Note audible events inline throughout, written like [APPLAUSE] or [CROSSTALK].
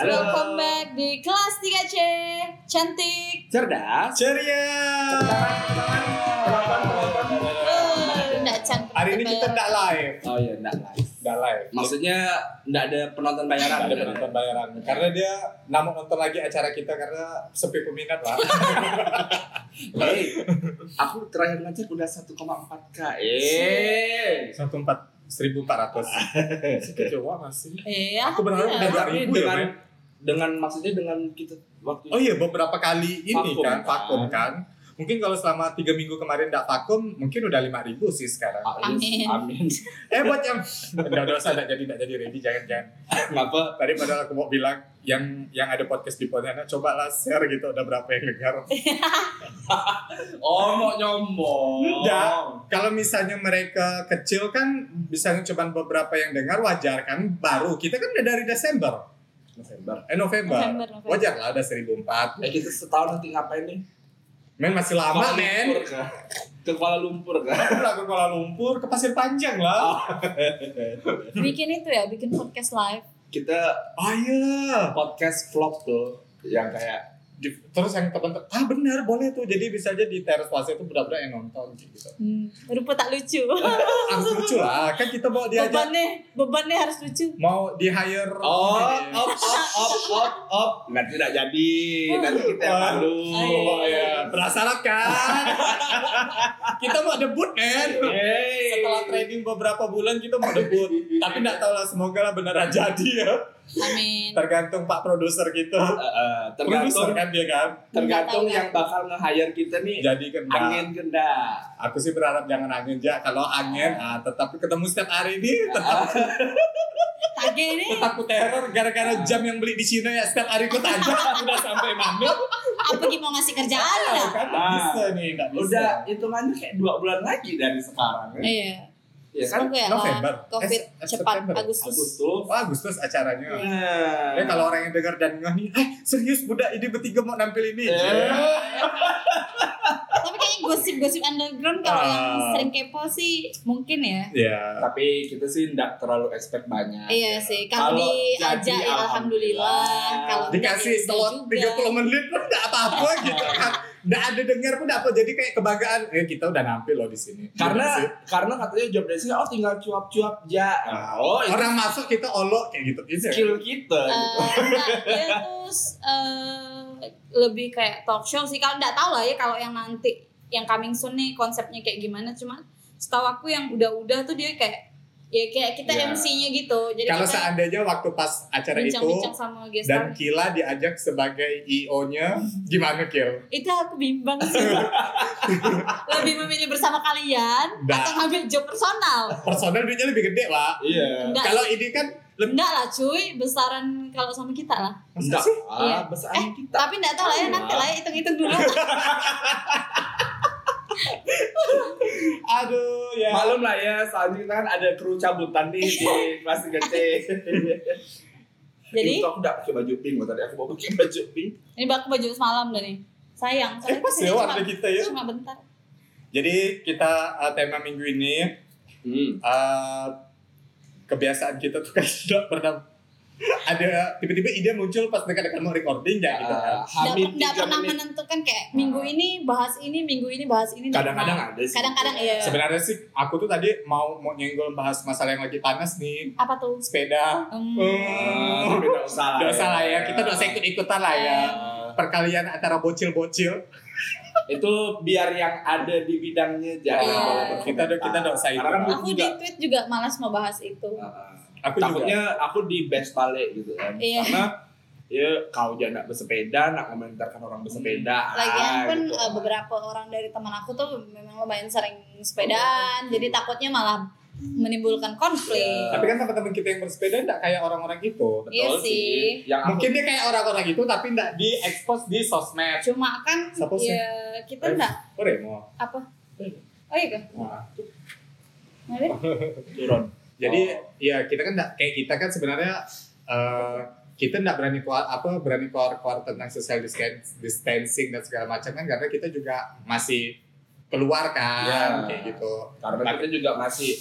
Halo. welcome back di kelas 3C Cantik Cerdas. Ceria. Eh, Nggak cantik Hari ini kita tidak live. Oh iya, enggak live. Tidak live. Maksudnya enggak ada penonton bayaran. Tidak ada kan? penonton bayaran. Karena dia namun nonton lagi acara kita karena sepi peminat lah. [LAUGHS] Hey, aku terakhir ngecek udah 1,4 k. Eh. Satu empat seribu empat ratus. [LAUGHS] Masih. Iya Aku berharap iya. udah dua Tapi ribu ya, dengan maksudnya dengan kita waktu Oh iya beberapa kali ini Vakum, kan kan? vakum kan. Mungkin kalau selama tiga minggu kemarin tidak vakum, mungkin udah lima ribu sih sekarang. Ah, Amin. Amin. [LAUGHS] Eh buat yang udah udah usah nggak jadi nggak jadi ready jangan jangan. Kenapa? Tadi padahal aku mau bilang yang yang ada podcast di Pontianak cobalah share gitu udah berapa yang dengar. [LAUGHS] Oh, mau nyombong. Enggak. Kalau misalnya mereka kecil kan misalnya cuma beberapa yang dengar wajar kan baru kita kan udah dari Desember November. eh November, November, November. wajar lah ada 1004 Eh kita setahun nanti ngapain nih? men masih lama Kuala men Lumpur? Ke Kuala Lumpur kah? pulang ke Kuala Lumpur ke Pasir Panjang lah [LAUGHS] Bikin itu ya, bikin podcast live Kita oh iya podcast vlog tuh yang kayak terus yang teman-teman ah benar boleh tuh jadi bisa aja di teras plaza itu benar-benar yang nonton gitu hmm. Rupa tak lucu harus lucu lah kan kita mau diajak Bebannya, bebannya harus lucu mau di hire Oh, op, op, op, op, op. Nanti tidak jadi. Nanti kita yang malu. Oh iya, penasaran kan? kita mau debut men. Hey. Setelah training beberapa bulan kita mau debut. Tapi nggak tahu lah semoga lah beneran jadi ya. Amin Tergantung Pak produser kita. Eh, eh, Produser tergantung kan dia kan. tergantung yang bakal nge-hire kita nih Jadi kan nggak. angin kenda. Aku sih berharap jangan angin ya. Kalau angin, ah, tetapi ketemu setiap hari ini tetap Tage ini tetap ku teror gara-gara jam yang beli di Cina ya setiap hari ku tanya [LAUGHS] udah sampai mana Apa Gi mau ngasih kerjaan Ah, ya? kan bisa nih bisa Udah hitungannya kayak dua bulan lagi dari sekarang. Ya, Iya ya kan? Ya November. Covid Eh, cepat September. Agustus Agustus. Oh, Agustus acaranya. Nah. Ya kalau orang yang dengar dan ngeh nih, eh serius budak ini bertiga mau nampil ini? Eh. Tapi kayaknya gosip-gosip underground kalau yang Ah. sering kepo sih mungkin ya. Ya. Tapi kita sih tidak terlalu expect banyak. Iya sih, kalau Kalau diajak ya alhamdulillah. Kalau enggak, Dikasih slot juga. 30 menit pun enggak apa-apa gitu kan. Enggak ada dengar pun apa. Jadi kayak kebanggaan, eh kita udah nampil loh di sini. Karena Gitu sih. karena katanya job desk oh tinggal cuap-cuap ja. Oh, itu orang masuk kita olok kayak gitu. Itu ya. skill kita Eh, gitu. enggak, dia tuh eh, lebih kayak talk show sih. Kalau enggak tahu lah ya kalau yang nanti yang coming soon nih konsepnya kayak gimana. Cuma setahu aku yang udah-udah tuh dia kayak ya kayak kita Ya. MC-nya gitu. Jadi Kalau kita seandainya waktu pas acara itu bincang-bincang sama guest dan. Kila diajak sebagai IO-nya, [LAUGHS] gimana Kil? Itu aku bimbang sih. [LAUGHS] lebih memilih bersama kalian Nggak. atau ngambil job personal. Personal duitnya lebih gede, Pak. Iya. Enggak Kalau ini kan lebih Enggak lah cuy, besaran kalau sama kita lah. Enggak, sih? Iya. ah, besar Eh, kita. Tapi enggak tahu lah ya, nanti lah ya hitung-hitung dulu. [LAUGHS] [LAUGHS] Aduh ya. Malum lah ya, soalnya kita kan ada kru cabutan nih di [LAUGHS] kelas 3C. Jadi, Itu aku udah pakai baju pink, tadi aku mau pakai baju pink. ini aku baju semalam dah nih. Sayang, Eh, soalnya pas ke sini ya cuma, kita ya. cuma bentar. Jadi kita uh, tema minggu ini Hmm. uh, kebiasaan kita tuh kan [LAUGHS] tidak pernah ada tiba-tiba ide muncul pas dekat-dekat mau recording ya gitu kan. Ah, Enggak Hamid enggak tiga pernah menit. menentukan kayak minggu ini bahas ini, minggu ini bahas ini. Kadang-kadang pernah. ada sih. Kadang-kadang iya. Sebenarnya sih aku tuh tadi mau mau nyenggol bahas masalah yang lagi panas nih Apa tuh? sepeda. Hmm. Ah, tapi nggak usah lah. Dosa lah ya, kita dosa ikut-ikutan lah ya. Ah, Perkalian antara bocil-bocil. itu biar yang ada di bidangnya jangan Iya. boleh berkomentar. Kita do- kita dosa itu. Kan Aku di juga, tweet juga malas mau bahas itu. ah, Aku juga. takutnya aku di best balik gitu kan. Iya. Karena ya kau jangan nak bersepeda, nak komentarkan orang bersepeda. Lagian ah, pun gitu. eh, beberapa orang dari teman aku tuh memang lumayan sering sepedaan, jadi takutnya malah menimbulkan konflik. Iya. Tapi kan teman-teman kita yang bersepeda enggak kayak orang-orang itu. Betul Iya sih. Yang aku Mungkin dia kayak orang-orang itu tapi enggak di-expose di sosmed. Cuma kan Siapa sih? ya kita enggak Oh, Remo. apa? Oh iya kan? Nah, Ngalir? turun. Jadi Oh. ya kita kan kayak kita kan sebenarnya eh, kita enggak berani keluar apa berani keluar keluar tentang social distan- distancing dan segala macam kan karena kita juga masih keluar kan Ya. kayak gitu. Karena kita juga masih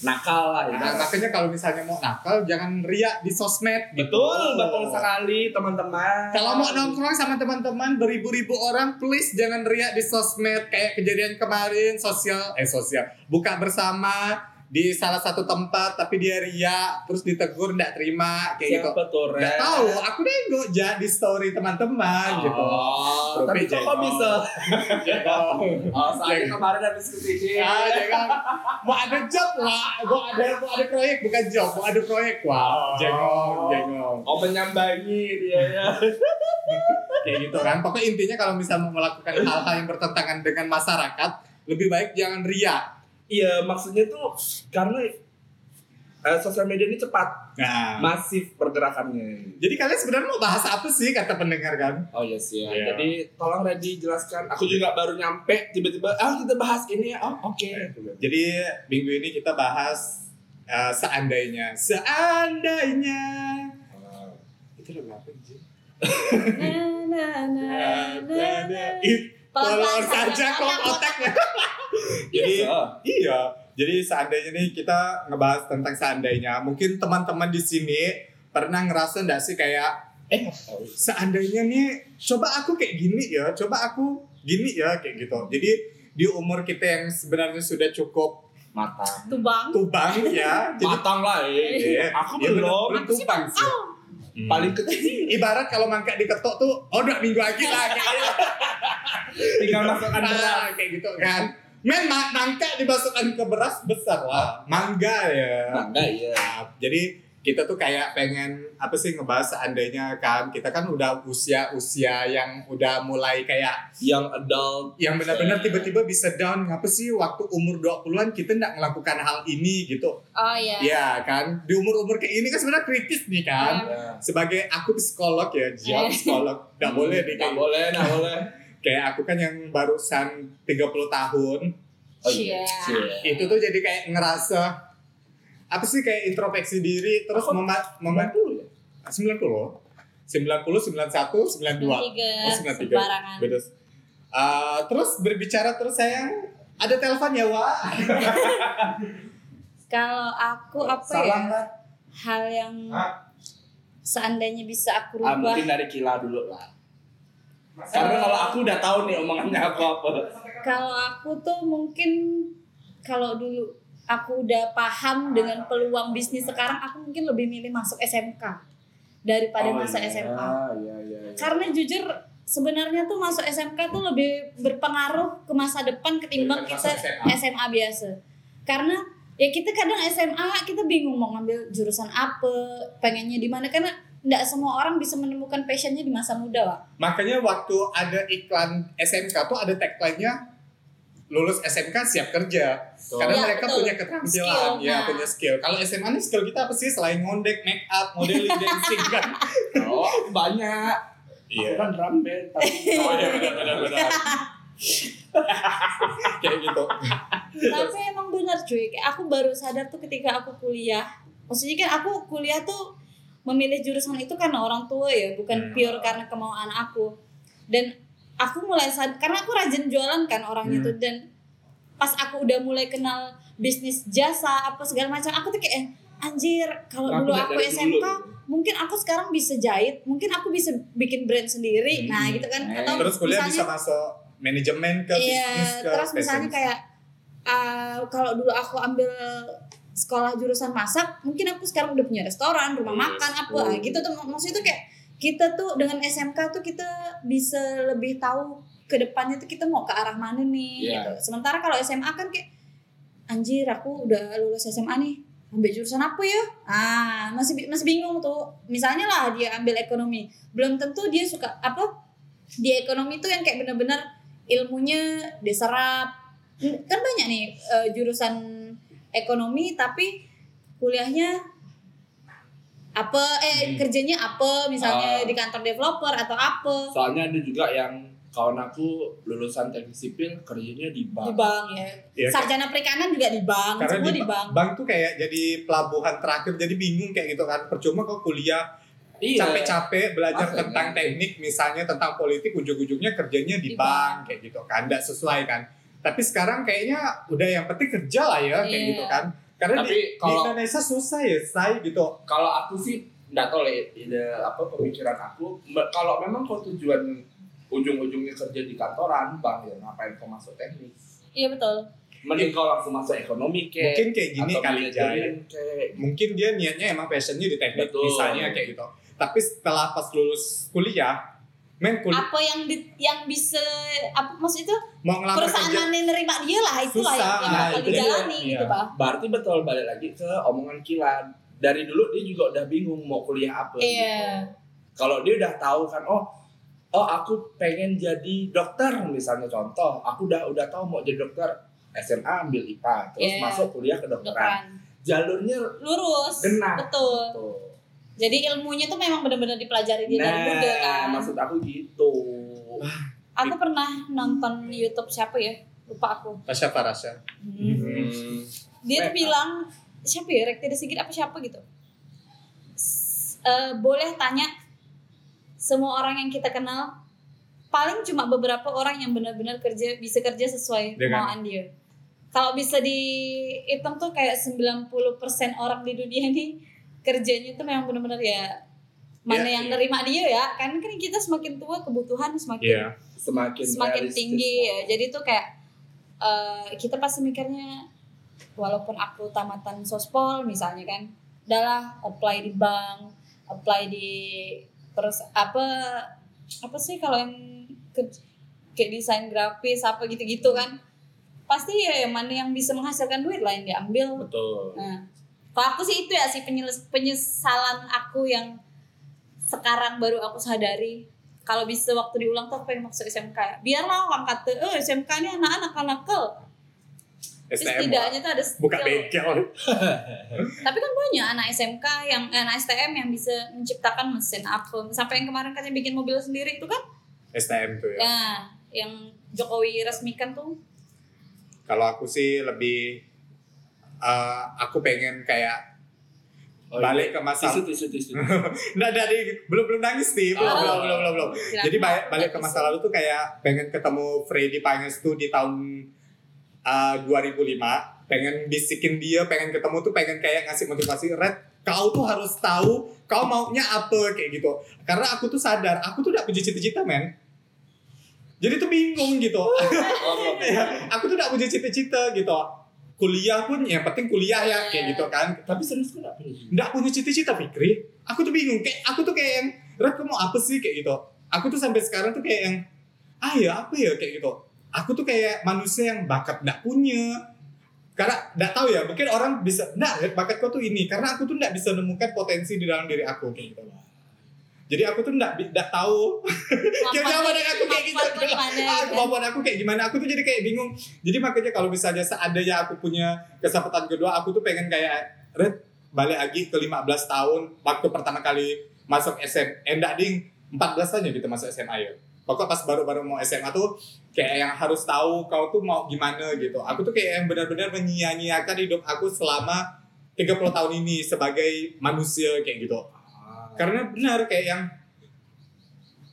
nakal lah ya. Nah, makanya kalau misalnya mau nakal jangan riak di sosmed. gitu. Betul, betul sekali teman-teman. Kalau mau nongkrong sama teman-teman beribu-ribu orang, please jangan riak di sosmed kayak kejadian kemarin sosial eh sosial buka bersama di salah satu tempat tapi dia riak terus ditegur nggak terima kayak gitu. Siapa tuh, Ren? Nggak tahu, aku nengok ja di story teman-teman gitu. Oh, Tapi tapi kok bisa? Oh, saya kemarin habis ke sini. Ah, jangan. Mau ada job lah, mau ada mau ada proyek bukan job, mau ada proyek wah. Jengong, jengong. Oh, menyambangi dia ya. [LAUGHS] Kayak gitu kan. Pokoknya intinya kalau misalnya mau melakukan hal-hal yang bertentangan dengan masyarakat, lebih baik jangan riak. Iya, maksudnya tuh karena eh, sosial media ini cepat, Nah, masif pergerakannya. jadi kalian sebenarnya mau bahas apa sih kata pendengar kan? Oh yes ya. Iya. Jadi tolong Reddy jelaskan. Aku juga baru nyampe tiba-tiba ah kita bahas ini ya. Oh oke. Jadi minggu ini kita bahas eh, seandainya, seandainya. Itu lagu apa sih? [LAUGHS] Na, na, na, na, na. It- Tolong saja kok otaknya. [LAUGHS] Jadi Iya. iya, jadi seandainya nih kita ngebahas tentang seandainya, mungkin teman-teman di sini pernah ngerasa nggak sih kayak Eh, seandainya nih coba aku kayak gini ya, coba aku gini ya kayak gitu. Jadi di umur kita yang sebenarnya sudah cukup matang. Tuh bang. tubang ya, jadi Matang lah ya. Iya. Aku Ya, bener, belum. tubang sih. Hmm. Paling kecil [LAUGHS] Ibarat kalau mangkak diketok tuh, oh udah minggu lagi lah kayaknya. tinggal masukkan beras. Nah, kayak gitu kan. Men ma- nangka dimasukkan ke beras besar lah. Mangga ya. Nah, enggak ya. Nah, jadi kita tuh kayak pengen apa sih ngebahas seandainya kan kita kan udah usia-usia yang udah mulai kayak Yang adult yang benar-benar tiba-tiba bisa down ngapa sih waktu umur 20-an kita nggak melakukan hal ini gitu. Oh iya. Iya kan? Di umur-umur kayak ini kan sebenarnya kritis nih kan. Ya. Sebagai aku psikolog ya, jawab psikolog. Nggak boleh nih Nggak boleh, nggak boleh. kayak aku kan yang barusan 30 tahun Oh Iya. itu tuh jadi kayak ngerasa apa sih kayak introspeksi diri terus Aku- mema mema 90 ya? 90 90 91 92 Tiga. Oh, 93. Sembarangan. beda Eh, terus berbicara terus sayang ada telepon ya Wak [LAUGHS] Kalau aku apa ya? Lah. Hal yang Hah? seandainya bisa aku Ah, rubah. mungkin dari Kila dulu lah. Karena kalau aku udah tahu nih omongannya aku apa. Kalau aku tuh mungkin kalau dulu aku udah paham dengan peluang bisnis sekarang, aku mungkin lebih milih masuk SMK daripada Oh, masa iya, SMA. Iya, iya, iya. Karena jujur sebenarnya tuh masuk SMK tuh lebih berpengaruh ke masa depan ketimbang Daripada kita SMA. SMA biasa. Karena ya kita kadang SMA kita bingung mau ngambil jurusan apa, pengennya di mana karena tidak semua orang bisa menemukan passionnya di masa muda, Wak. makanya waktu ada iklan SMK tuh ada tagline-nya lulus SMK siap kerja karena Ya, mereka betul. punya keterampilan Skill, ya nah. punya skill kalau SMA nih skill kita apa sih selain ngondek make up modeling [LAUGHS] dancing kan Oh, banyak. Aku kan drum band. Tapi... oh iya benar benar benar [LAUGHS] kayak gitu Tapi emang benar cuy, kayak aku baru sadar tuh ketika aku kuliah. Maksudnya kan aku kuliah tuh memilih jurusan itu karena orang tua ya, bukan Hmm. pure karena kemauan aku. Dan aku mulai sadar karena aku rajin jualan kan orangnya Hmm. tuh dan pas aku udah mulai kenal bisnis jasa apa segala macam, aku tuh kayak eh, anjir kalau dulu aku SMK dulu. mungkin aku sekarang bisa jahit, mungkin aku bisa bikin brand sendiri. Nah, Hmm. gitu kan. Eh, Atau terus kuliah misalnya- bisa masuk manajemen ke Iya, bisnis ke terus misalnya kayak uh, kalau dulu aku ambil sekolah jurusan masak, mungkin aku sekarang udah punya restoran, rumah Yes. makan apa Oh. gitu tuh maksudnya tuh kayak kita tuh dengan SMK tuh kita bisa lebih tahu ke depannya tuh kita mau ke arah mana nih Iya. gitu. Sementara kalau SMA kan kayak anjir aku udah lulus SMA nih ambil jurusan apa ya? Ah, masih masih bingung tuh. Misalnya lah dia ambil ekonomi, belum tentu dia suka apa? Di ekonomi tuh yang kayak benar-benar ilmunya diserap. Kan banyak nih eh, jurusan ekonomi tapi kuliahnya apa eh Hmm. kerjanya apa misalnya Ah. di kantor developer atau apa Soalnya ada juga yang kawan aku lulusan teknik sipil kerjanya di di bank. bank ya. Iya, Sarjana perikanan juga di bank, karena semua di, di bank. bank tuh kayak jadi pelabuhan terakhir jadi bingung kayak gitu kan percuma kok kuliah Iya. capek-capek belajar tentang teknik misalnya tentang politik ujung-ujungnya kerjanya di, Di bank kayak gitu kan nggak sesuai kan tapi sekarang kayaknya udah yang penting kerja lah ya kayak Iya. gitu kan Karena Tapi di, di kalau- Indonesia susah ya, say gitu. Kalau aku sih nggak tahu lah ide apa pemikiran aku. Kalau memang kau tujuan ujung-ujungnya kerja di kantoran, bang ya ngapain kau masuk teknik? Iya betul. Mending kau langsung masuk ekonomi ke Mungkin kayak gini atau kali aja. Mungkin dia niatnya emang passionnya di teknik Betul. misalnya kayak gitu. Tapi setelah pas lulus kuliah, men kuliah Apa yang di, yang bisa apa maksud itu mau perusahaan kerja mana yang nerima dia lah itulah Susah. yang, yang Nah, bakal itu dijalani Iya. gitu pak. Berarti betul balik lagi ke omongan Kilan. Dari dulu dia juga udah bingung mau kuliah apa. Iya. gitu. Kalau dia udah tahu kan, oh, oh aku pengen jadi dokter misalnya contoh, aku udah udah tahu mau jadi dokter SMA ambil IPA, terus Iya. masuk kuliah kedokteran. Dokteran. Jalurnya Lurus. Genah. Betul. tuh. Jadi ilmunya tuh memang benar-benar dipelajari dia dari muda kan. Nah, maksud aku gitu. Aku pernah nonton YouTube siapa ya? Lupa aku. Rasya Farasya. Hmm. Hmm. Dia tuh bilang siapa ya? Rekti Sigit apa siapa gitu. S- eh, boleh tanya semua orang yang kita kenal paling cuma beberapa orang yang benar-benar kerja bisa kerja sesuai Dengan- kemauan dia. Kalau bisa dihitung tuh kayak 90% orang di dunia ini kerjanya tuh memang benar-benar ya mana Iya, yang iya. nerima dia ya kan kan kita semakin tua kebutuhan semakin Iya. Semakin semakin tinggi ya. Jadi tuh kayak eh, kita pasti mikirnya walaupun aku tamatan sospol misalnya kan, adalah apply di bank, apply di terus apa apa sih kalau yang ke- kayak desain grafis apa gitu-gitu kan pasti ya yang mana yang bisa menghasilkan duit lah yang diambil Betul. Nah, kalau aku sih itu ya sih penyeles- penyesalan aku yang sekarang baru aku sadari. Kalau bisa waktu diulang tuh aku pengen masuk SMK ya. Biarlah orang kata, eh SMK ini anak-anak nakal. Terus STM. setidaknya tuh ada Buka skill. bengkel. [LAUGHS] Tapi kan banyak anak SMK yang eh, anak STM yang bisa menciptakan mesin apa. Sampai yang kemarin katanya bikin mobil sendiri itu kan. STM tuh ya. Ya, yang Jokowi resmikan tuh. Kalau aku sih lebih eh, aku pengen kayak Oh, balik iya. ke masa tisu tisu tisu. [LAUGHS] Nggak dari belum belum nangis nih, belum Oh. belum belum belum. belum. Jadi balik, balik ke masa lalu tuh kayak pengen ketemu Freddy Pangestu di tahun uh, 2005, pengen bisikin dia, pengen ketemu tuh pengen kayak ngasih motivasi Red, kau tuh harus tahu kau maunya apa kayak gitu. Karena aku tuh sadar, aku tuh udah punya cita-cita men. Jadi tuh bingung gitu. Oh, [LAUGHS] Iya, aku tuh udah punya cita-cita gitu. Kuliah pun yang penting kuliah ya kayak gitu kan. Tapi serius nggak punya Nggak punya cita-cita Fikri. Aku tuh bingung kayak aku tuh kayak yang Red kamu apa sih kayak gitu. Aku tuh sampai sekarang tuh kayak yang ah ya apa ya kayak gitu. Aku tuh kayak manusia yang bakat nggak punya. Karena nggak tahu ya, mungkin orang bisa, Red, bakatku tuh ini. Karena aku tuh nggak bisa menemukan potensi di dalam diri aku kayak gitu. Jadi aku tuh nggak nggak tahu. [LAUGHS] Jawaban aku kayak gitu. Ah, kemampuan aku kayak gimana aku tuh jadi kayak bingung. Jadi makanya kalau misalnya seandainya aku punya kesempatan kedua aku tuh pengen kayak Red balik lagi ke 15 tahun. Waktu pertama kali masuk SM endak ding 14 aja gitu masuk SMA ya. Pokok pas baru-baru mau SMA tuh kayak yang harus tahu kau tuh mau gimana gitu. Aku tuh kayak yang benar-benar menyia-nyiakan hidup aku selama 30 tahun ini sebagai manusia kayak gitu karena benar kayak yang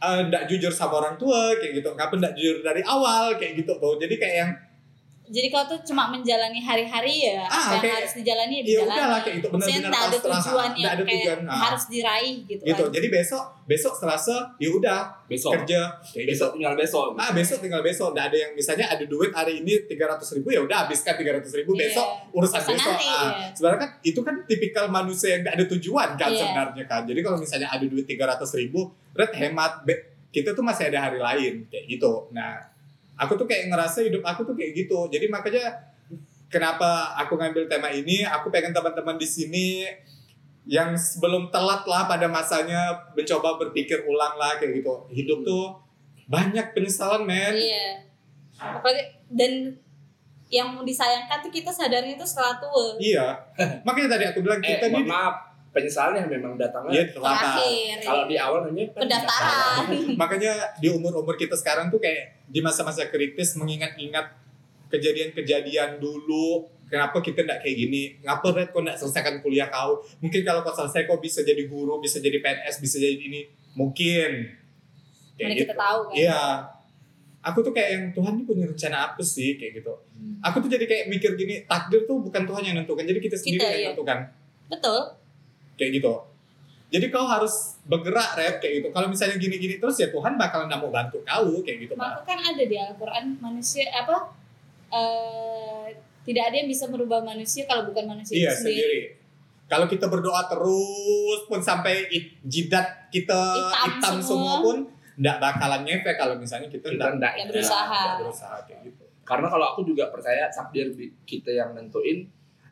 eh, nggak jujur sama orang tua kayak gitu. Nggak nggak jujur dari awal kayak gitu tuh. Jadi kayak yang Jadi kau tuh cuma menjalani hari-hari ya, Ah, apa yang kayak- harus dijalani ya ya dijalani. udahlah kayak gitu Maksudnya benar-benar nggak ada tujuan yang ada kayak tujuan, ah. harus diraih gitu, gitu kan. jadi besok besok selasa ya udah besok. kerja kayak gitu Besok tinggal besok. ah besok tinggal besok nggak ada yang misalnya ada duit hari ini tiga ratus ribu ya udah habiskan tiga ratus ribu Iya. besok urusan Urusan besok nanti, ah iya. sebenarnya kan itu kan tipikal manusia yang nggak ada tujuan kan Iya. sebenarnya kan jadi kalau misalnya ada duit tiga ratus ribu red hemat Be- kita tuh masih ada hari lain kayak gitu nah aku tuh kayak ngerasa hidup aku tuh kayak gitu jadi makanya kenapa aku ngambil tema ini aku pengen teman-teman di sini yang sebelum telat lah pada masanya mencoba berpikir ulang lah kayak gitu hidup tuh banyak penyesalan men Iya. Apalagi dan yang disayangkan tuh kita sadarnya tuh setelah tua. iya makanya tadi aku bilang Eh, kita mohon nih maaf. Penyesalan yang memang datangnya terlambat. Terakhir. kalau di awal namanya pendaftaran. [LAUGHS] makanya di umur-umur kita sekarang tuh kayak di masa-masa kritis mengingat-ingat kejadian-kejadian dulu kenapa kita nggak kayak gini ngapa Red kok nggak selesaikan kuliah kau mungkin kalau kau selesai kau bisa jadi guru bisa jadi PNS bisa jadi ini mungkin Mana kita tahu kan. iya aku tuh kayak yang Tuhan ini punya rencana apa sih kayak gitu Hmm. aku tuh jadi kayak mikir gini takdir tuh bukan Tuhan yang nentukan jadi kita sendiri Kita, yang iya. nentukan betul kayak gitu jadi kau harus bergerak rep kayak gitu kalau misalnya gini-gini terus ya Tuhan bakalan nggak mau bantu kau kayak gitu maka kan ada di Al-Quran manusia apa eh tidak ada yang bisa merubah manusia kalau bukan manusia iya itu sendiri. sendiri kalau kita berdoa terus pun sampai jidat kita Hitam hitam, semua. semua. pun nggak bakalan ngefek kalau misalnya kita nggak Ya, berusaha. nggak berusaha kayak gitu Karena kalau aku juga percaya takdir di- kita yang nentuin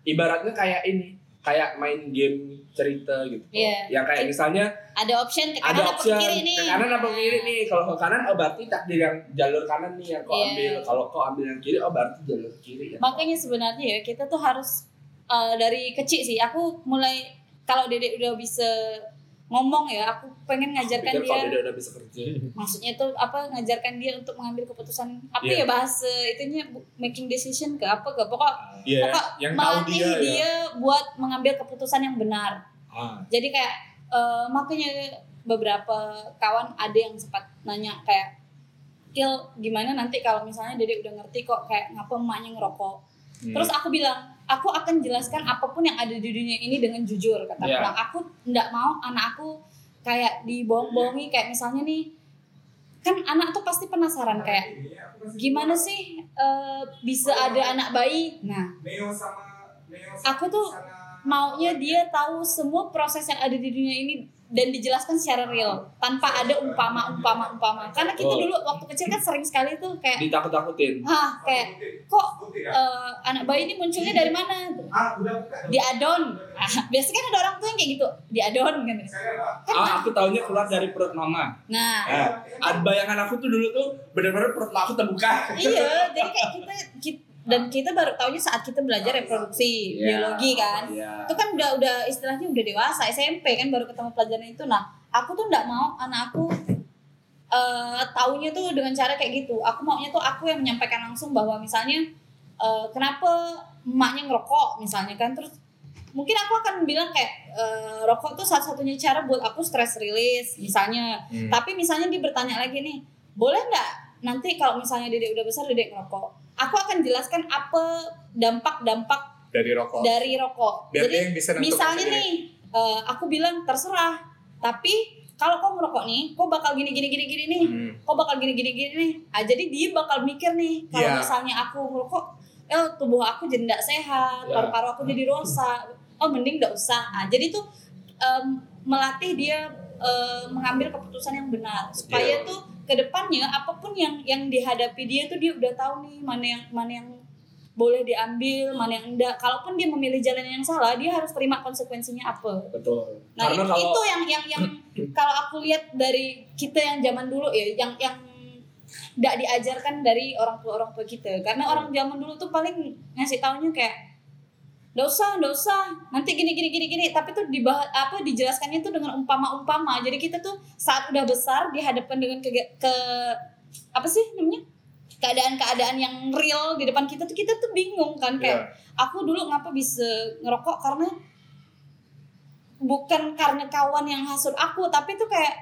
ibaratnya kayak ini, kayak main game cerita gitu. Iya. Yang kayak misalnya ada option ke ada kanan apa ke kiri nih ke kanan apa ke kiri nih. Kalau ke kanan oh berarti takdir yang jalur kanan nih yang kau Iya. ambil. Kalau kau ambil yang kiri oh berarti jalur kiri ya. makanya sebenarnya ya kita tuh harus eh, dari kecil sih aku mulai kalau dedek udah bisa ngomong ya aku pengen ngajarkan kalau dia dia udah bisa kerja. maksudnya tuh apa ngajarkan dia untuk mengambil keputusan apa Iya. ya bahasa itunya making decision ke apa ke pokok Iya, pokok yang tahu melatih dia, dia, ya. buat mengambil keputusan yang benar Ah, jadi kayak eh, makanya beberapa kawan ada yang sempat nanya kayak Il gimana nanti kalau misalnya Dede udah ngerti kok kayak ngapa emaknya ngerokok Hmm. terus aku bilang aku akan jelaskan apa pun yang ada di dunia ini dengan jujur kata Iya. bilang aku nggak mau anak aku kayak dibohong-bohongi kayak misalnya nih kan anak tuh pasti penasaran kayak gimana sih eh, bisa ada anak bayi nah Aku tuh maunya dia tahu semua proses yang ada di dunia ini dan dijelaskan secara real tanpa ada umpama umpama umpama karena kita Oh. dulu waktu kecil kan sering sekali tuh kayak ditakut-takutin. hah kayak kok eh, anak bayi ini munculnya dari mana di adon Ah, biasanya kan ada orang tua yang kayak gitu di adon kan Ah, aku taunya keluar dari perut mama. nah ada bayangan aku tuh dulu tuh benar-benar perut aku terbuka. iya jadi kayak kita, kita dan kita baru tahunya saat kita belajar reproduksi Iya, biologi kan. Iya. itu kan udah udah istilahnya udah dewasa SMP kan baru ketemu pelajaran itu. Nah aku tuh nggak mau anak aku eh taunya tuh dengan cara kayak gitu. Aku maunya tuh aku yang menyampaikan langsung bahwa misalnya eh, kenapa emaknya ngerokok misalnya kan. Terus mungkin aku akan bilang kayak eh, rokok tuh satu-satunya cara buat aku stress release misalnya. Hmm. tapi misalnya dia bertanya lagi nih boleh nggak nanti kalau misalnya dedek udah besar dedek ngerokok aku akan jelaskan apa dampak-dampak dari rokok dari rokok. biar Jadi yang bisa misalnya sendiri. nih, eh, aku bilang terserah. Tapi kalau kau ngerokok nih, kau bakal gini gini gini gini nih. Hmm. Kau bakal gini gini gini nih. Ah, jadi dia bakal mikir nih, kalau Iya. misalnya aku ngerokok, eh tubuh aku jadi tidak sehat, Iya. paru-paru aku jadi rusak. Oh mending tidak usah. Ah, jadi tuh em, melatih dia eh, mengambil keputusan yang benar supaya Iya. tuh ke depannya apa pun yang yang dihadapi dia tuh dia udah tahu nih mana yang mana yang boleh diambil, mana yang enggak. Kalaupun dia memilih jalan yang salah, dia harus terima konsekuensinya apa. Betul. Nah, Karena itu, kalau itu yang yang yang [CLEARS THROAT] kalau aku lihat dari kita yang zaman dulu ya, yang yang tidak diajarkan dari orang tua orang tua kita. Karena orang zaman dulu tuh paling ngasih taunya kayak Nggak usah, nggak usah. Nanti gini gini gini gini. Tapi tuh dibahas apa dijelaskannya tuh dengan umpama-umpama. Jadi kita tuh saat udah besar dihadapkan dengan ke, ke apa sih namanya? keadaan-keadaan yang real di depan kita tuh kita tuh bingung kan kayak Iya. aku dulu ngapa bisa ngerokok karena bukan karena kawan yang hasut aku tapi tuh kayak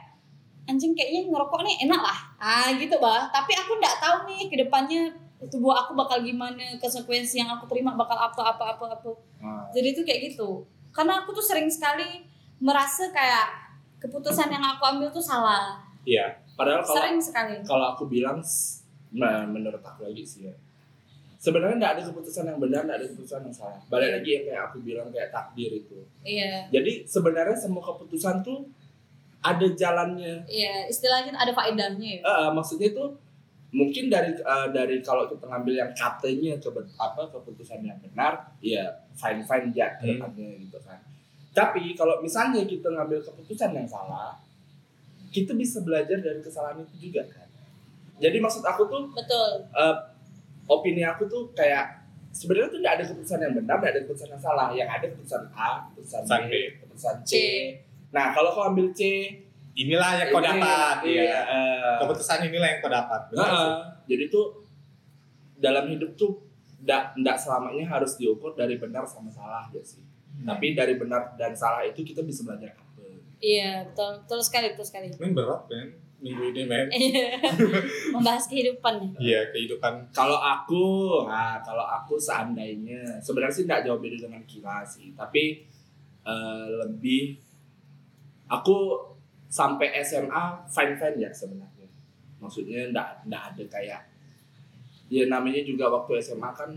anjing kayaknya ngerokok nih enak lah ah gitu bah tapi aku nggak tahu nih ke depannya tubuh aku bakal gimana konsekuensi yang aku terima bakal apa apa apa apa. Nah, jadi tuh kayak gitu. Karena aku tuh sering sekali merasa kayak keputusan yang aku ambil tuh salah. Iya padahal kalau sering sekali. kalau aku bilang nah, menurut aku lagi sih ya. Sebenarnya nggak ada keputusan yang benar nggak ada keputusan yang salah. Balik lagi yang kayak aku bilang kayak takdir itu. Iya. Jadi sebenarnya semua keputusan tuh ada jalannya. Iya istilahnya ada faedahnya ya. Eh, maksudnya itu mungkin dari eh, dari kalau kita ngambil yang katanya ke apa keputusan yang benar ya fine fine aja ke Hmm. gitu kan tapi kalau misalnya kita ngambil keputusan yang salah kita bisa belajar dari kesalahan itu juga kan jadi maksud aku tuh betul eh, opini aku tuh kayak sebenarnya tuh tidak ada keputusan yang benar, tidak ada keputusan yang salah. Yang ada keputusan A, keputusan Keputusan B, B. keputusan C. C. Nah kalau kau ambil C, inilah yang kau ini, dapat iya, iya eh, keputusan inilah yang kau dapat Benar sih. Heeh. jadi tuh dalam hidup tuh tidak tidak selamanya harus diukur dari benar sama salah ya sih. Tapi dari benar dan salah itu kita bisa belajar apa. iya betul betul sekali betul sekali ini berat kan minggu ini men. [LAUGHS] Membahas kehidupan ya. Iya kehidupan. Kalau aku, nah kalau aku seandainya sebenarnya sih nggak jauh beda dengan Kila sih, tapi eh, lebih aku sampai SMA fine fine ya sebenarnya. Maksudnya nggak nggak ada kayak ya namanya juga waktu SMA kan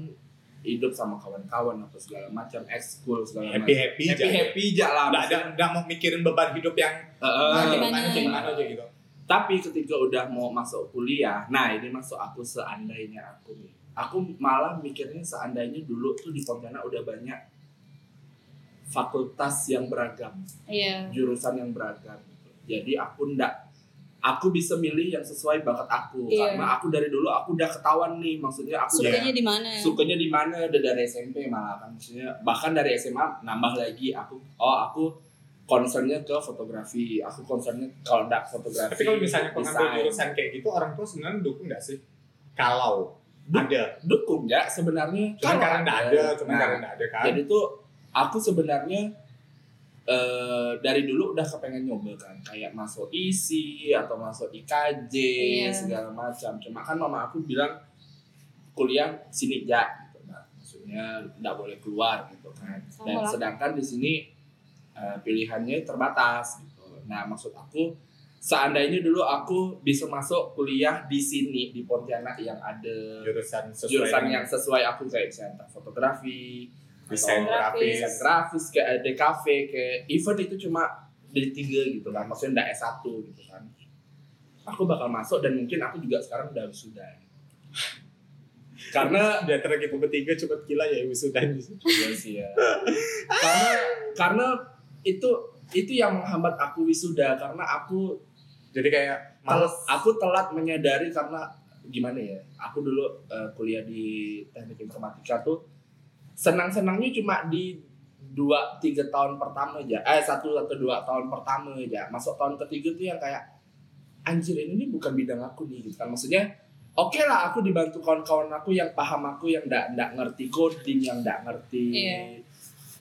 hidup sama kawan-kawan apa segala macam ekskul segala Happy macam happy happy happy aja lah Nggak ada nggak mau mikirin beban hidup yang Heeh. ah, gimana, gimana gimana aja gitu. Tapi ketika udah mau masuk kuliah, nah ini masuk aku seandainya aku nih. Aku malah mikirnya seandainya dulu tuh di Pontianak udah banyak fakultas yang beragam, Iya. jurusan yang beragam. Jadi aku ndak aku bisa milih yang sesuai bakat aku Iya. karena aku dari dulu aku udah ketahuan nih maksudnya aku udah Sukanya di mana? sukanya di mana udah dari SMP malah kan maksudnya bahkan dari SMA nambah lagi aku oh aku concernnya ke fotografi aku concernnya kalau enggak fotografi Tapi kalau misalnya kau ngambil desain. jurusan kayak gitu orang tua sebenarnya dukung nggak sih? Kalau Du- ada, dukung ya sebenarnya cuma karena nggak ada, cuma Nah, karena nggak ada kan. jadi tuh aku sebenarnya eh, dari dulu udah kepengen nyoba kan kayak masuk isi atau masuk IKJ Iya. segala macam. Cuma kan mama aku bilang kuliah sini ya gitu. Nah, maksudnya nggak boleh keluar gitu kan. Dan sedangkan di sini eh, pilihannya terbatas gitu. Nah maksud aku seandainya dulu aku bisa masuk kuliah di sini di Pontianak yang ada jurusan sesuai jurusan yang sesuai aku kayak misalnya fotografi desain grafis. grafis. desain grafis kayak DKV kayak event itu cuma D3 gitu kan maksudnya enggak S1 gitu kan aku bakal masuk dan mungkin aku juga sekarang udah wisuda [LAUGHS] karena di antara kita bertiga cuma gila ya wisuda di sini. iya sih ya karena karena itu itu yang menghambat aku wisuda karena aku Jadi kayak tel- males. aku telat menyadari karena gimana ya aku dulu eh, kuliah di teknik informatika tuh senang-senangnya cuma di dua tiga tahun pertama aja. Eh satu atau dua tahun pertama aja. Masuk tahun ketiga tuh yang kayak anjir ini nih bukan bidang aku nih gitu kan. Maksudnya oke lah aku dibantu kawan-kawan aku yang paham aku yang ndak ndak ngerti coding yang ndak ngerti Iya.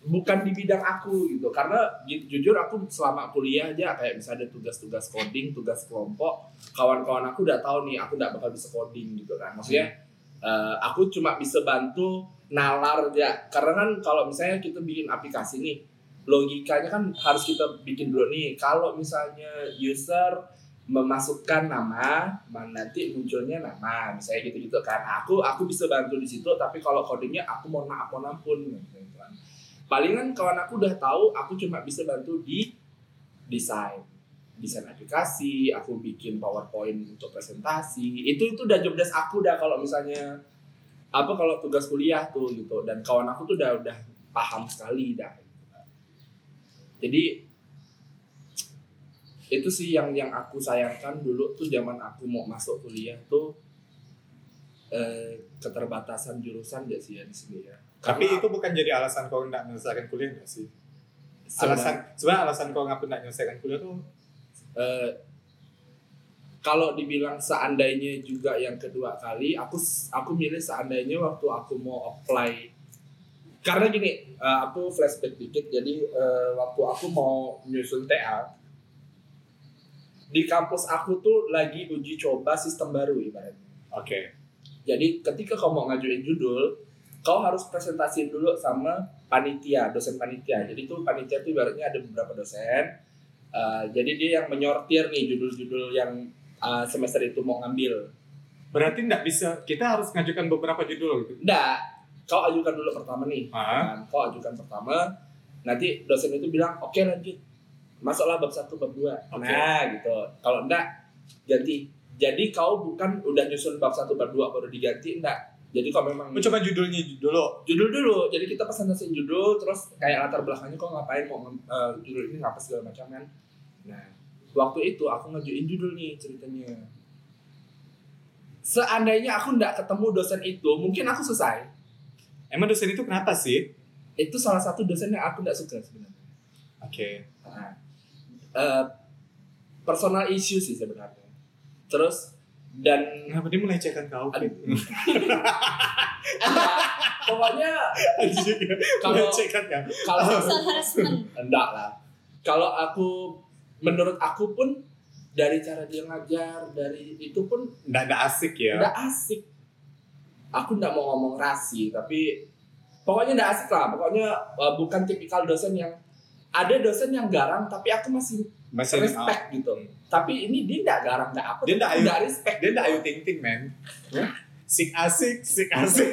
bukan di bidang aku gitu. Karena ju- jujur aku selama kuliah aja kayak bisa ada tugas-tugas coding tugas kelompok kawan-kawan aku udah tahu nih aku nggak bakal bisa coding gitu kan. Maksudnya eh, aku cuma bisa bantu nalar aja karena kan kalau misalnya kita bikin aplikasi nih logikanya kan harus kita bikin dulu nih. Kalau misalnya user memasukkan nama ma- nanti munculnya nama. Misalnya gitu-gitu kan. Aku aku bisa bantu di situ tapi kalau codingnya aku mohon maaf mohon ampun gitu kan. Palingan kawan aku udah tahu aku cuma bisa bantu di desain desain aplikasi aku bikin powerpoint untuk presentasi. Itu itu udah job desk aku dah kalau misalnya apa kalau tugas kuliah tuh gitu. Dan kawan aku tuh udah udah paham sekali dah. Jadi itu sih yang yang aku sayangkan dulu tuh zaman aku mau masuk kuliah tuh eh, keterbatasan jurusan gak sih ya di sini ya? Tapi Karena itu bukan jadi alasan kau nggak menyelesaikan kuliah nggak sih? Alasan sebenarnya alasan kau nggak pernah menyelesaikan kuliah tuh Eh, kalau dibilang seandainya juga yang kedua kali aku aku milih seandainya waktu aku mau apply. Karena gini eh, aku flashback dikit. Jadi eh, waktu aku mau nyusun TA di kampus aku tuh lagi uji coba sistem baru ibaratnya. Oke. jadi ketika kau mau ngajuin judul kau harus presentasiin dulu sama panitia dosen panitia. Jadi tuh panitia tuh ibaratnya ada beberapa dosen Uh, jadi dia yang menyortir nih judul-judul yang uh, semester itu mau ngambil. Berarti nggak bisa kita harus ngajukan beberapa judul gitu. Enggak, kau ajukan dulu pertama nih. Ah, Kan, kau ajukan pertama, nanti dosen itu bilang oke lanjut, masuklah bab satu bab dua. Oke. Nah gitu. Kalau enggak ganti. Jadi kau bukan udah nyusun bab satu bab dua baru diganti enggak. Jadi kau memang coba judulnya dulu. judul dulu. Jadi kita presentasiin judul, terus kayak latar belakangnya kok ngapain mau eh, judul ini ngapa segala macam kan. Nah, waktu itu aku ngajuin judul nih ceritanya. Seandainya aku nggak ketemu dosen itu, mungkin aku selesai. Emang dosen itu kenapa sih? Itu salah satu dosen yang aku nggak suka sebenarnya. Oke. Nah, eh, personal issue sih sebenarnya. Terus dan Kenapa dia melecehkan kau? Aduh. [LAUGHS] pokoknya Kalau- kalau harassment. enggak lah. Kalau aku menurut aku pun dari cara dia ngajar dari itu pun Nggak, nggak asik ya. nggak asik aku nggak mau ngomong rasi tapi pokoknya nggak asik lah pokoknya uh, bukan tipikal dosen yang ada dosen yang garang tapi aku masih Masih respect gitu tapi ini dia nggak garang nggak apa Dia nggak respect Dia nggak ayu ting ting men. Hah? Sik asik, sik asik. [LAUGHS]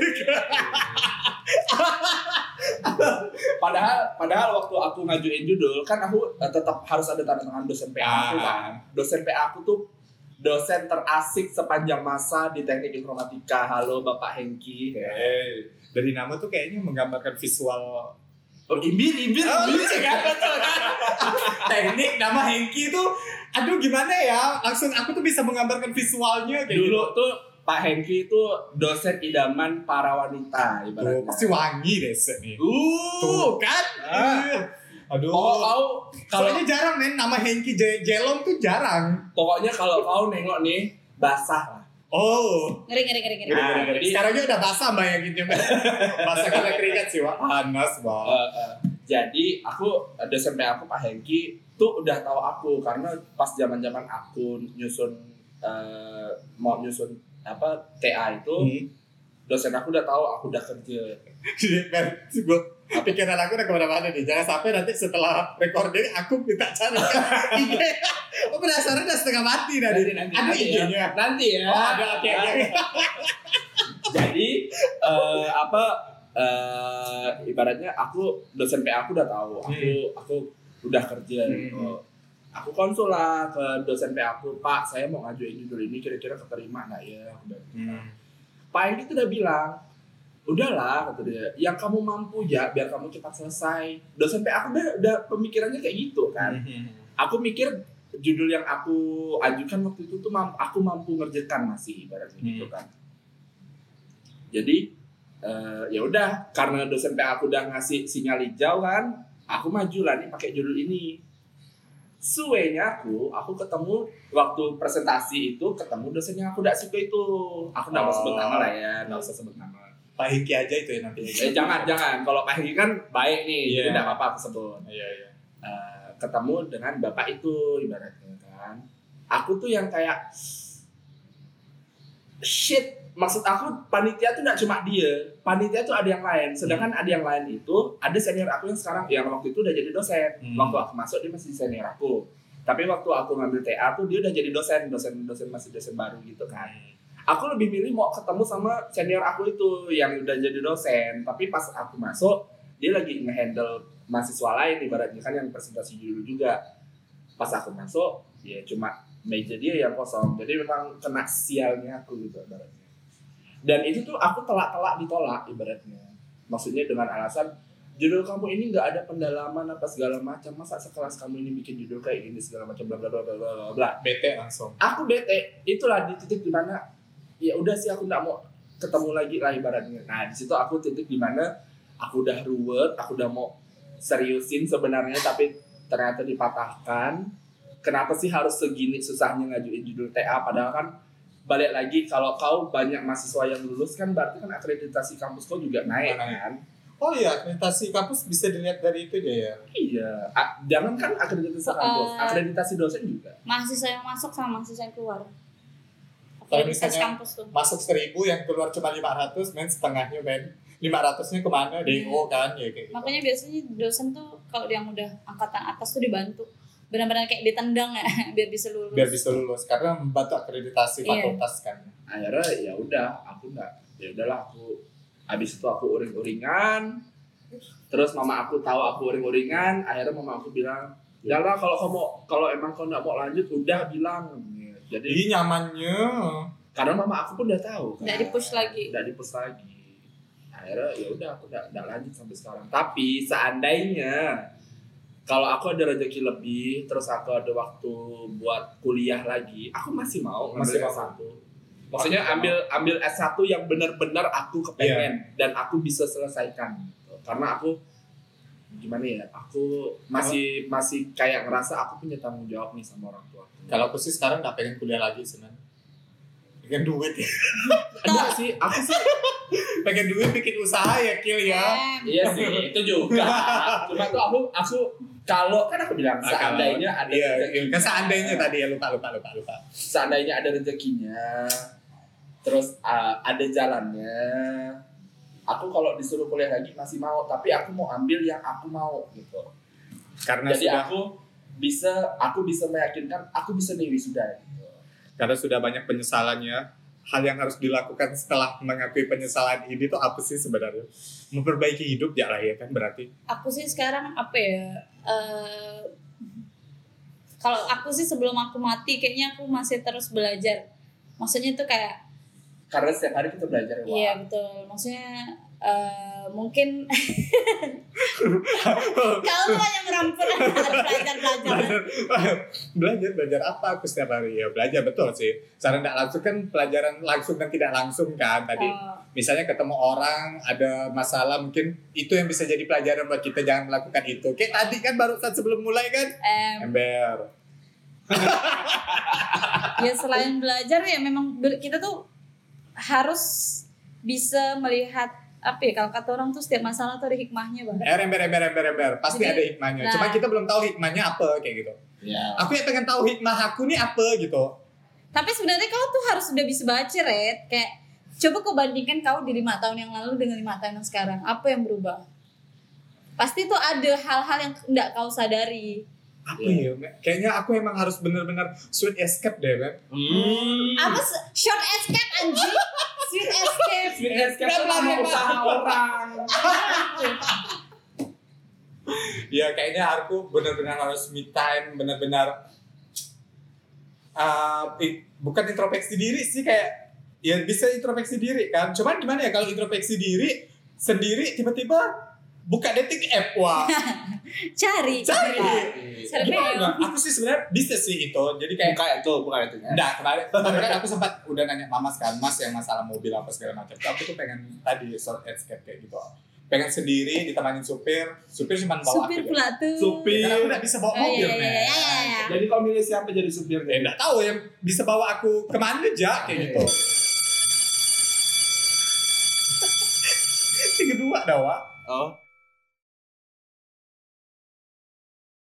padahal padahal waktu aku ngajuin judul kan aku uh, tetap harus ada tanda tangan dosen PA aku Ah. kan. Dosen PA aku tuh dosen terasik sepanjang masa di teknik informatika. Halo bapak Hengki. Hey, dari nama tuh kayaknya menggambarkan visual oh, imbir imbir Oh, imbir. kan? [LAUGHS] Teknik nama Hengki itu aduh gimana ya? Langsung aku tuh bisa menggambarkan visualnya kayak dulu tuh Pak Hengki itu dosen idaman para wanita gitu. Tuh, ibaratnya. pasti wangi deh set nih. Uh, Tuh kan? Ah. Aduh. kalau kau kalau Soalnya jarang men nama Hengki J- Jelong tuh jarang. pokoknya kalau kau nengok nih basah lah. Oh. Ngeri ngeri ngeri ngeri. Ah, jadi- Sekarang udah basah mbak ya gitu mbak. [LAUGHS] basah karena keringat sih wah. Panas mbak. Eh, eh, jadi aku dosen PA aku Pak Hengki tuh udah tahu aku karena pas zaman zaman aku nyusun eh, mau nyusun apa TA itu Hmm. dosen aku udah tahu aku udah kerja. [LAUGHS] gue pikiran aku udah ke mana-mana nih jangan sampai nanti setelah recording aku minta cari [LAUGHS] IG oh penasaran udah setengah mati Nanti nanti ada nanti ya. IG-nya Nanti ya. oh ada oke oke jadi eh, apa eh, ibaratnya aku dosen PA aku udah tahu aku aku udah kerja Hmm. gitu. Aku konsul lah ke dosen PA aku pak saya mau ngajuin judul ini kira-kira keterima nggak ya udah Hmm. Pak Edi tuh udah bilang udahlah kata dia yang kamu mampu ya biar kamu cepat selesai dosen PA aku udah udah pemikirannya kayak gitu kan Hmm. aku mikir judul yang aku ajukan waktu itu tuh mam- aku mampu ngerjakan masih ibaratnya Hmm. gitu kan jadi eh, ya udah karena dosen PA aku udah ngasih sinyal hijau kan aku maju lah nih pakai judul ini suenya aku aku ketemu waktu presentasi itu ketemu dosen yang aku gak suka itu. Aku nggak mau Oh. sebut nama lah ya nggak usah sebut nama. Pak Hengki aja itu ya nanti eh, jangan jangan. Kalau Pak Hengki kan baik nih jadi Iya. nggak apa-apa aku sebut. Iya iya. Eh, ketemu dengan bapak itu ibaratnya kan. Aku tuh yang kayak shit maksud aku panitia tuh nggak cuma dia. Panitia tuh ada yang lain. Sedangkan ada yang lain itu ada senior aku yang sekarang. Yang waktu itu udah jadi dosen. Hmm. waktu aku masuk dia masih senior aku. Tapi waktu aku ngambil TA tuh dia udah jadi dosen. Dosen dosen masih dosen baru gitu kan. Aku lebih milih mau ketemu sama senior aku itu yang udah jadi dosen. Tapi pas aku masuk dia lagi ngehandle mahasiswa lain. Ibaratnya kan yang presentasi judul juga. Pas aku masuk ya cuma meja dia yang kosong. Jadi memang kena sialnya aku gitu ibaratnya dan itu tuh aku telak-telak ditolak ibaratnya. Maksudnya dengan alasan judul kamu ini nggak ada pendalaman apa segala macam. Masa sekelas kamu ini bikin judul kayak gini segala macam bla bla bla bla bla bla. Bete langsung. Aku bete. Itulah di titik di mana ya udah sih aku nggak mau ketemu lagi lah ibaratnya. Nah di situ aku titik di mana aku udah ruwet aku udah mau seriusin sebenarnya tapi ternyata dipatahkan. Kenapa sih harus segini susahnya ngajuin judul TA? Padahal kan balik lagi kalau kau banyak mahasiswa yang lulus kan berarti kan akreditasi kampus kau juga naik kan oh iya akreditasi kampus bisa dilihat dari itu aja ya iya A- jangan kan akreditasi kampus akreditasi dosen juga Mahasiswa yang masuk sama mahasiswa yang keluar. Kalau Akreditasi misalnya- kampus tuh. masuk seribu yang keluar cuma 500 men setengahnya men 500 nya ke mana DO kan ya kayak gitu. Makanya biasanya dosen tuh kalau yang udah angkatan atas tuh dibantu. Benar-benar kayak ditendang ya [LAUGHS] biar bisa lulus. biar bisa lulus karena membantu akreditasi Iya. fakultas kan akhirnya ya udah aku nggak ya udahlah aku habis itu aku uring-uringan terus mama aku tahu aku uring-uringan akhirnya mama aku bilang ya lah kalau kamu kalau emang kau nggak mau lanjut udah bilang jadi jadi nyamannya karena mama aku pun udah tahu kan Nggak di-push lagi. nggak di-push lagi akhirnya ya udah aku nggak lanjut sampai sekarang tapi seandainya kalau aku ada rezeki lebih terus aku ada waktu buat kuliah lagi aku masih mau Masih ngambil mau. S1 maksudnya ambil ambil S1 yang benar-benar aku kepengen dan aku bisa selesaikan gitu. karena aku gimana ya aku masih masih kayak ngerasa aku punya tanggung jawab nih sama orang tua kalau aku sih sekarang nggak pengen kuliah lagi sebenarnya pengen duit ya [LAUGHS] enggak sih aku sih pengen duit bikin usaha ya kill ya Iya sih, itu juga. Cuma tuh aku aku kalau kan aku bilang Ah, kalau- seandainya ada Iya, rezekinya. iya, kan seandainya tadi ya lupa lupa lupa lupa. seandainya ada rezekinya terus uh, ada jalannya aku kalau disuruh kuliah lagi masih mau tapi aku mau ambil yang aku mau gitu Karena jadi sudah aku bisa aku bisa meyakinkan aku bisa nih wisuda gitu. karena sudah banyak penyesalannya. Hal yang harus dilakukan setelah mengakui penyesalan ini tuh apa sih sebenarnya? Memperbaiki hidup ya lah ya kan berarti. aku sih sekarang apa ya eh, kalau aku sih sebelum aku mati kayaknya aku masih terus belajar. Maksudnya tuh kayak karena setiap hari kita belajar ya iya betul. Maksudnya eh, mungkin [LAUGHS] kalau tuh banyak merampok belajar belajar. [LAUGHS] Belajar belajar apa aku setiap hari? Ya belajar betul sih. Secara tidak langsung kan pelajaran langsung dan tidak langsung kan tadi. Oh, misalnya ketemu orang ada masalah mungkin itu yang bisa jadi pelajaran buat kita jangan melakukan itu. Kayak tadi kan baru saat sebelum mulai kan? Em, ember. [LAUGHS] Ya selain belajar ya memang kita tuh harus bisa melihat apa ya kalau kata orang tuh setiap masalah tuh ada hikmahnya banget er ember ember ember ember pasti Jadi, ada hikmahnya nah. cuma kita belum tahu hikmahnya apa kayak gitu ya aku yang pengen tahu hikmah aku nih apa gitu Tapi sebenarnya kau tuh harus udah bisa baca, Red. Kayak coba kau bandingkan kau di lima tahun yang lalu dengan lima tahun yang sekarang. Apa yang berubah? Pasti tuh ada hal-hal yang nggak kau sadari. apa Iya. ya kayaknya aku emang harus bener-bener sweet escape deh Beb. hmm. Apa short escape anjing? [LAUGHS] Sweet escape. Sweet escape nama pernah usaha orang. Ya kayaknya aku benar-benar harus me time benar-benar uh, bukan introspeksi diri sih kayak ya bisa introspeksi diri kan. Cuman gimana ya kalau introspeksi diri sendiri tiba-tiba buka dating app wah [LAUGHS] Cari. cari Cari gimana aku sih sebenarnya bisa sih itu jadi kayak buka itu buka itu ya Enggak, kemarin, kemarin kan aku sempat udah nanya mama kan, mas yang masalah mobil apa segala macam. Aku tuh pengen tadi short escape kayak gitu. Pengen sendiri ditemanin supir, supir cuma bawa Supir aku. pula tuh. Supir. Aku nggak bisa bawa Oh, mobil, iya, iya, iya, iya, iya. jadi kau milih siapa jadi supir Ya nggak tahu yang bisa bawa aku ke mana aja kayak gitu. [LAUGHS] Yang kedua dah, Wak. oh